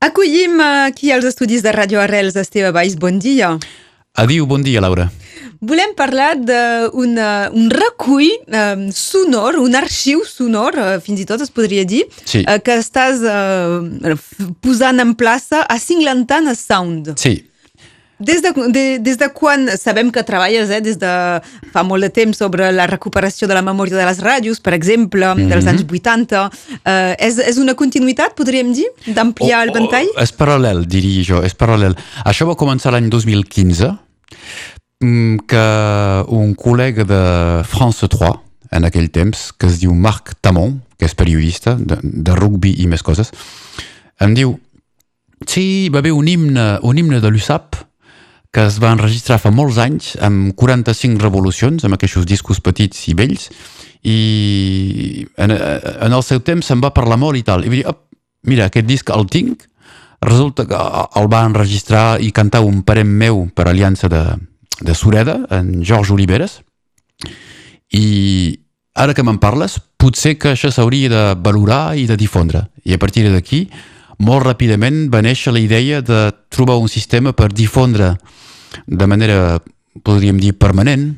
Acollim aquí als estudis de Radio Arrels Esteve Valls. Bon dia. Adiu, bon dia, Laura. Volem parlar d'un un recull um, sonor, un arxiu sonor, uh, fins i tot es podria dir, Sí. uh, que estàs uh, posant en plaça a Cinglantana Sound. Sí, Des de, de, des de quan sabem que treballes eh, des de fa molt de temps sobre la recuperació de la memòria de les ràdios, per exemple, mm -hmm. dels anys 80, eh, és, és una continuïtat, podríem dir, d'ampliar el ventall? Oh, és paral·lel, diria jo, és paral·lel. Això va començar l'any 2015, mm, que un col·lega de France 3, en aquell temps, que es diu Marc Tamon, que és periodista de, de rugby i més coses, em diu sí, va haver un himne, un himne de l'USAP que es va enregistrar fa molts anys amb 45 revolucions, amb aquests discos petits i vells, i en, en el seu temps se'n va parlar molt i tal. I va dir, "Op, mira, aquest disc el tinc, resulta que el va enregistrar i cantar un parent meu per aliança de, de Sureda, en George Oliveres, i ara que me'n parles, potser que això s'hauria de valorar i de difondre. I a partir d'aquí, molt ràpidament va néixer la idea de trobar un sistema per difondre de manera, podríem dir, permanent,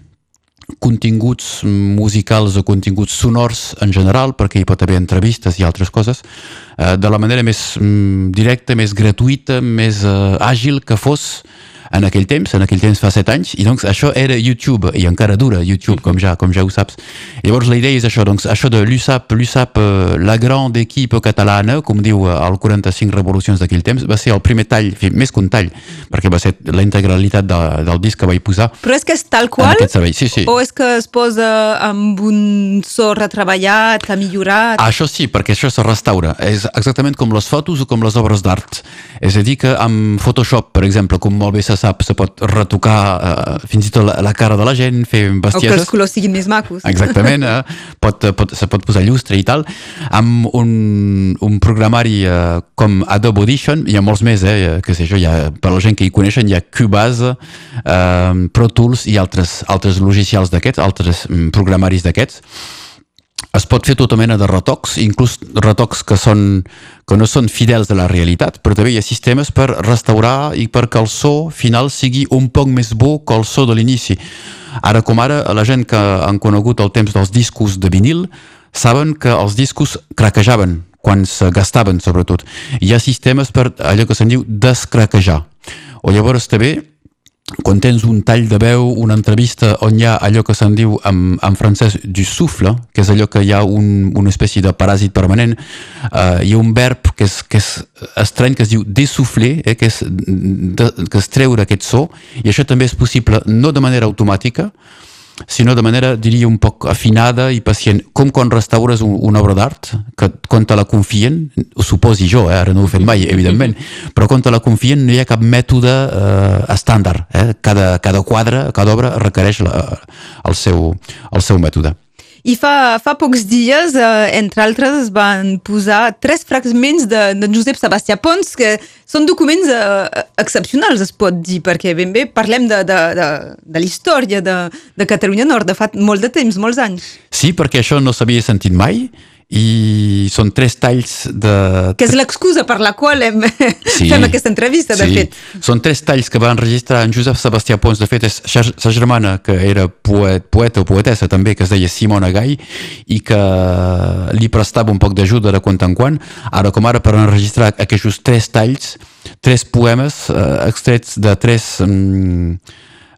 continguts musicals o continguts sonors en general, perquè hi pot haver entrevistes i altres coses, eh, de la manera més mm, directa, més gratuïta, més eh, àgil que fos en aquell temps, en aquell temps fa set anys, i doncs això era YouTube, i encara dura YouTube, com ja, com ja ho saps. Llavors la idea és això, doncs això de l'USAP, l'USAP, eh, la grande equipe catalana, com diu eh, el 45 revolucions d'aquell temps, va ser el primer tall, en fi, més que un tall, perquè va ser la integralitat de, del disc que vaig posar Però és que és tal qual? Sí, sí. O és que es posa amb un so retreballat, ha millorat? Això sí, perquè això se restaura. És exactament com les fotos o com les obres d'art. És a dir, que amb Photoshop, per exemple, com molt bé se sap, se pot retocar eh, fins i tot la, la cara de la gent, fer o que els bestieses. colors siguin més macos? Exactament, eh? pot, pot, se pot posar llustre i tal. Amb un, un programari eh, com Adobe Audition, hi ha molts més, eh? que sé jo, hi ha, per la gent que hi coneixen, hi ha Cubase, eh, Pro Tools i altres, altres logicials d'aquests, altres mm, programaris d'aquests es pot fer tota mena de retocs, inclús retocs que, són, que no són fidels de la realitat, però també hi ha sistemes per restaurar i perquè el so final sigui un poc més bo que el so de l'inici. Ara com ara, la gent que han conegut el temps dels discos de vinil saben que els discos craquejaven quan se gastaven, sobretot. Hi ha sistemes per allò que se'n diu descraquejar. O llavors també quan tens un tall de veu, una entrevista on hi ha allò que se'n diu en, en francès du souffle, que és allò que hi ha un, una espècie de paràsit permanent, eh, hi ha un verb que és, que és estrany que es diu dessouffler, eh, que, és de, que és treure aquest so, i això també és possible no de manera automàtica, sinó de manera, diria, un poc afinada i pacient, com quan restaures un, una obra d'art, que quan te la confien, ho suposi jo, eh, ara no ho fet mai, evidentment, però quan te la confien no hi ha cap mètode eh, estàndard, eh? cada, cada quadre, cada obra requereix la, el, seu, el seu mètode. I fa, fa pocs dies, eh, entre altres, es van posar tres fragments de, de Josep Sebastià Pons, que són documents eh, excepcionals, es pot dir, perquè ben bé parlem de, de, de, de la història de, de Catalunya Nord, de fa molt de temps, molts anys. Sí, perquè això no s'havia sentit mai, i són tres talls de... Que és l'excusa per la qual hem, Sí, fem aquesta entrevista, de sí. fet. Són tres talls que va enregistrar en Josep Sebastià Pons, de fet és sa germana que era poet, poeta o poetessa també, que es deia Simona Gai i que li prestava un poc d'ajuda de quan en quan, ara com ara per enregistrar aquests tres talls, tres poemes eh, extrets de tres... Mm,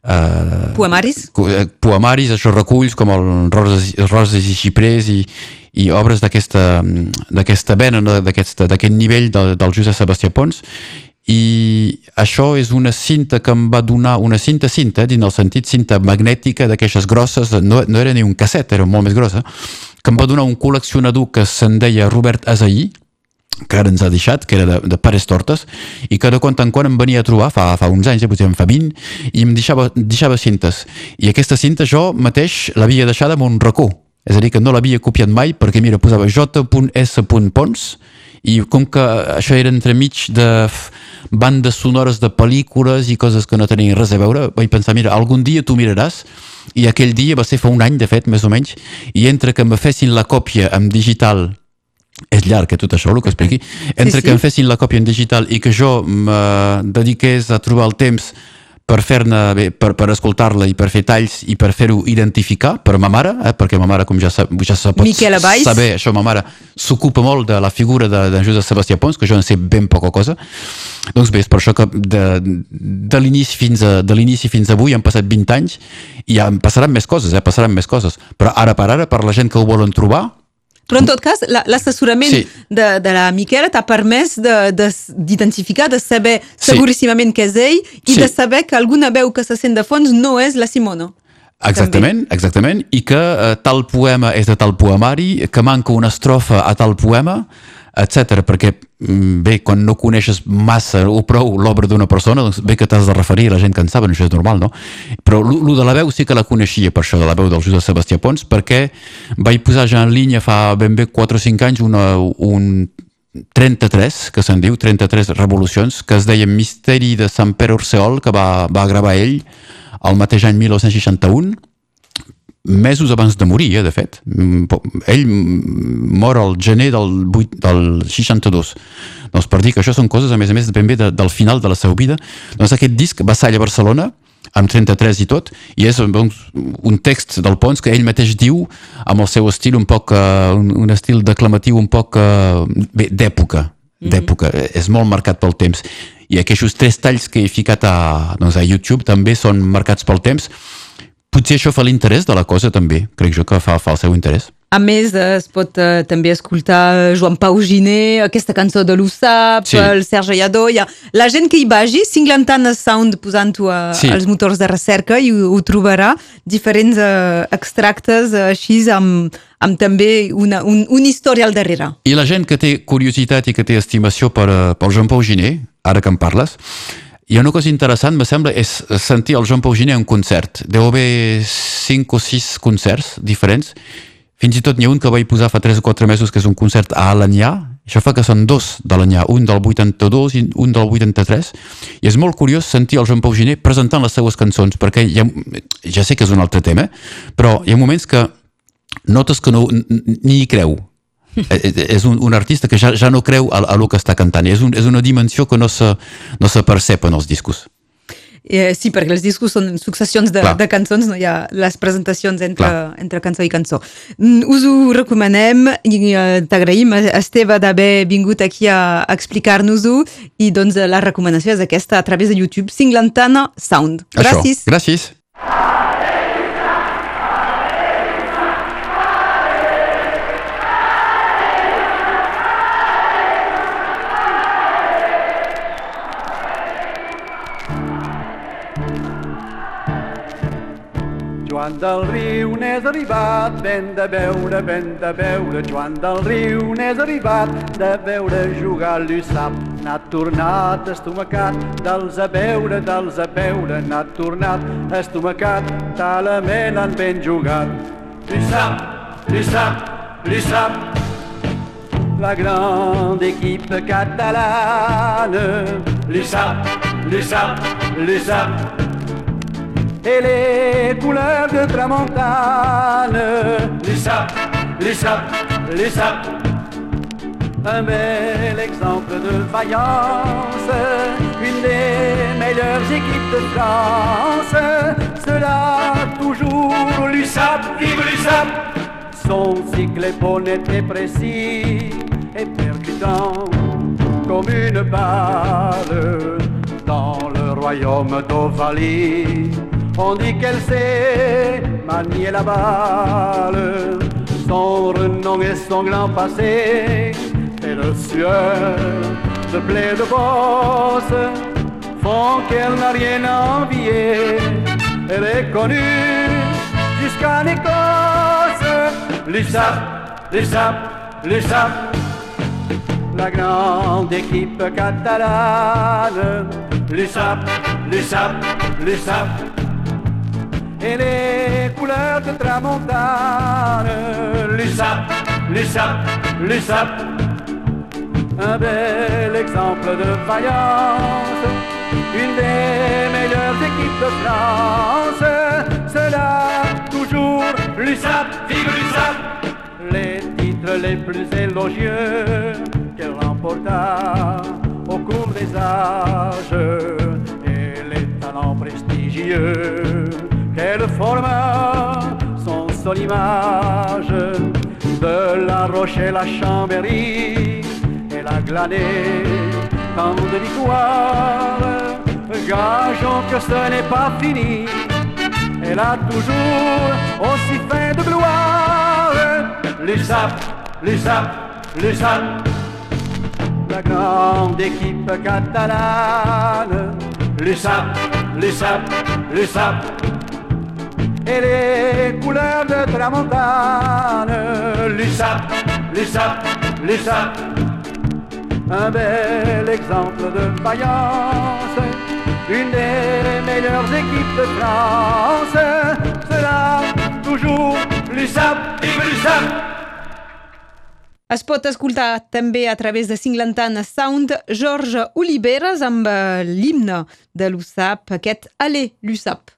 eh, Poemaris? eh, poemaris, això reculls com el Roses, Roses i Xiprers i, i obres d'aquesta d'aquesta vena, d'aquest nivell del, del Josep Sebastià Pons i això és una cinta que em va donar, una cinta cinta, dins el sentit cinta magnètica d'aquestes grosses, no, no era ni un casset, era molt més grossa, que em va donar un col·leccionador que se'n deia Robert Azaí, que ara ens ha deixat, que era de, de pares tortes, i que de quan en quan em venia a trobar, fa, fa uns anys, ja potser en fa 20, i em deixava, deixava cintes. I aquesta cinta jo mateix l'havia deixada en un racó. És a dir, que no l'havia copiat mai, perquè mira, posava j.s.pons, i com que això era entremig de bandes sonores de pel·lícules i coses que no tenien res a veure, vaig pensar, mira, algun dia tu miraràs, i aquell dia va ser fa un any, de fet, més o menys, i entre que me fessin la còpia en digital és llarg, eh, tot això, el que expliqui. Entre sí. que em fessin la còpia en digital i que jo me dediqués a trobar el temps per fer-ne bé, per, per escoltar-la i per fer talls i per fer-ho identificar per ma mare, eh, perquè ma mare, com ja, sa, ja se pot saber, això ma mare s'ocupa molt de la figura de, de Josep Sebastià Pons, que jo en sé ben poca cosa. Doncs bé, és per això que de, de l'inici fins, a, de l'inici fins avui han passat 20 anys i ja en passaran més coses, eh, passaran més coses. Però ara per ara, per la gent que ho volen trobar, Però en tot cas, la- l'assessorament Sí. de, de la Miquela t'ha permès de- de- d'identificar, de, de saber Sí. seguríssimament que és ell i Sí. de saber que alguna veu que se sent de fons no és la Simona. Exactament, exactament, i que eh, tal poema és de tal poemari, que manca una estrofa a tal poema, etc. perquè, bé, quan no coneixes massa o prou l'obra d'una persona, doncs bé que t'has de referir a la gent que en saben, això és normal, no? Però lo de la veu sí que la coneixia, per això, de la veu del Josep Sebastià Pons, perquè vaig posar ja en línia fa ben bé 4 o 5 anys una, un 33, que se'n diu, 33 revolucions, que es deia Misteri de Sant Pere Orseol, que va, va gravar ell el mateix any 1961, mesos abans de morir, eh, de fet. Mm, Ell mm, mor al gener del, 8, del 62. Doncs per dir que això són coses, a més a més, ben bé de, del final de la seva vida. Doncs aquest disc va ser a Barcelona, amb 33 i tot, i és doncs, un text del Pons que ell mateix diu amb el seu estil un poc, uh, un, un estil declamatiu un poc uh, d'època, d'època, és molt marcat pel temps. I aquests tres talls que he ficat a, doncs, a YouTube també són marcats pel temps. Potser això fa l'interès de la cosa també, crec jo que fa, fa el seu interès. A més, es pot eh, també escoltar Joan Pau Giné, aquesta cançó de l'USAP, Sí. el Serge Lladó... Hi ha la gent que hi vagi, Singlantant Sound, posant-ho Sí. als motors de recerca, i ho, ho trobarà. Diferents eh, extractes eh, així amb, amb també una, un, un historial darrere. I la gent que té curiositat i que té estimació per, pel Joan Pau Giné, ara que en parles, ha una cosa interessant, me sembla, és sentir el Joan Pau Giné en concert. Deu haver cinc o sis concerts diferents. Fins i tot n'hi ha un que vaig posar fa 3 o 4 mesos, que és un concert a Alanyà. Això fa que són dos de un del 82 i un del 83. I és molt curiós sentir el Joan Pau Giné presentant les seues cançons, perquè ha, ja sé que és un altre tema, però hi ha moments que notes que no, ni hi creu. Eh, eh, és un, un artista que ja, ja no creu a, a lo que està cantant. És, un, és una dimensió que no se, no se percep en els discos. Eh, sí, perquè els discos són successions de, Clar. de cançons, no hi ha les presentacions entre, entre cançó i cançó. Mm, Us ho recomanem i eh, t'agraïm, Esteve, d'haver vingut aquí a, a explicar-nos-ho i doncs la recomanació és aquesta a través de YouTube, Singlantana Sound. Gràcies. Això. Gràcies. Joan del Riu n'és arribat, ben de veure, ben de veure. Joan del Riu n'és arribat, de veure jugar l'USAP. N'ha tornat estomacat, dels a veure, dels a veure. N'ha tornat estomacat, talament han ben jugat. L'USAP, l'USAP, l'USAP. La grande équipe catalane. L'USAP, l'USAP, l'USAP et les couleurs de tramontane. L'USAP, l'USAP, l'USAP. Un bel exemple de vaillance, une des meilleures équipes de France. Cela toujours l'USAP, vive l'USAP. Son cycle est et précis et percutant comme une balle dans le royaume d'Ovalie. On dit qu'elle sait manier la balle. Son renom et son grand passé et le sueur de blé de bosse font qu'elle n'a rien à envier. Elle est connue jusqu'en Écosse. L'USAP, l'USAP, l'USAP la grande équipe catalane. L'USAP, l'USAP, l'USAP. Et les couleurs de tramontane. L'USAP, l'USAP, l'USAP. Un bel exemple de vaillance. Une des meilleures équipes de France. Cela toujours l'USAP, vive l'USAP. Les titres les plus élogieux qu'elle remporta au cours des âges et les talents prestigieux qu'elle forma sont son image de la Rochelle à Chambéry et la glanée tant de victoires gageons que ce n'est pas fini. Elle a toujours aussi faim de gloire. l'USAP, l'USAP, l'USAP la grande équipe catalane. l'USAP, l'USAP, l'USAP et les couleurs de Tramontane l'USAP, l'USAP, l'USAP. Un bel exemple de faïence. Une des meilleures équipes de France. Sera toujours l'USAP i l'USAP. Es pot escoltar també a través de Cinglantana Sound George Oliveres amb eh, l'himne de l'USAP, aquest Allez, l'USAP.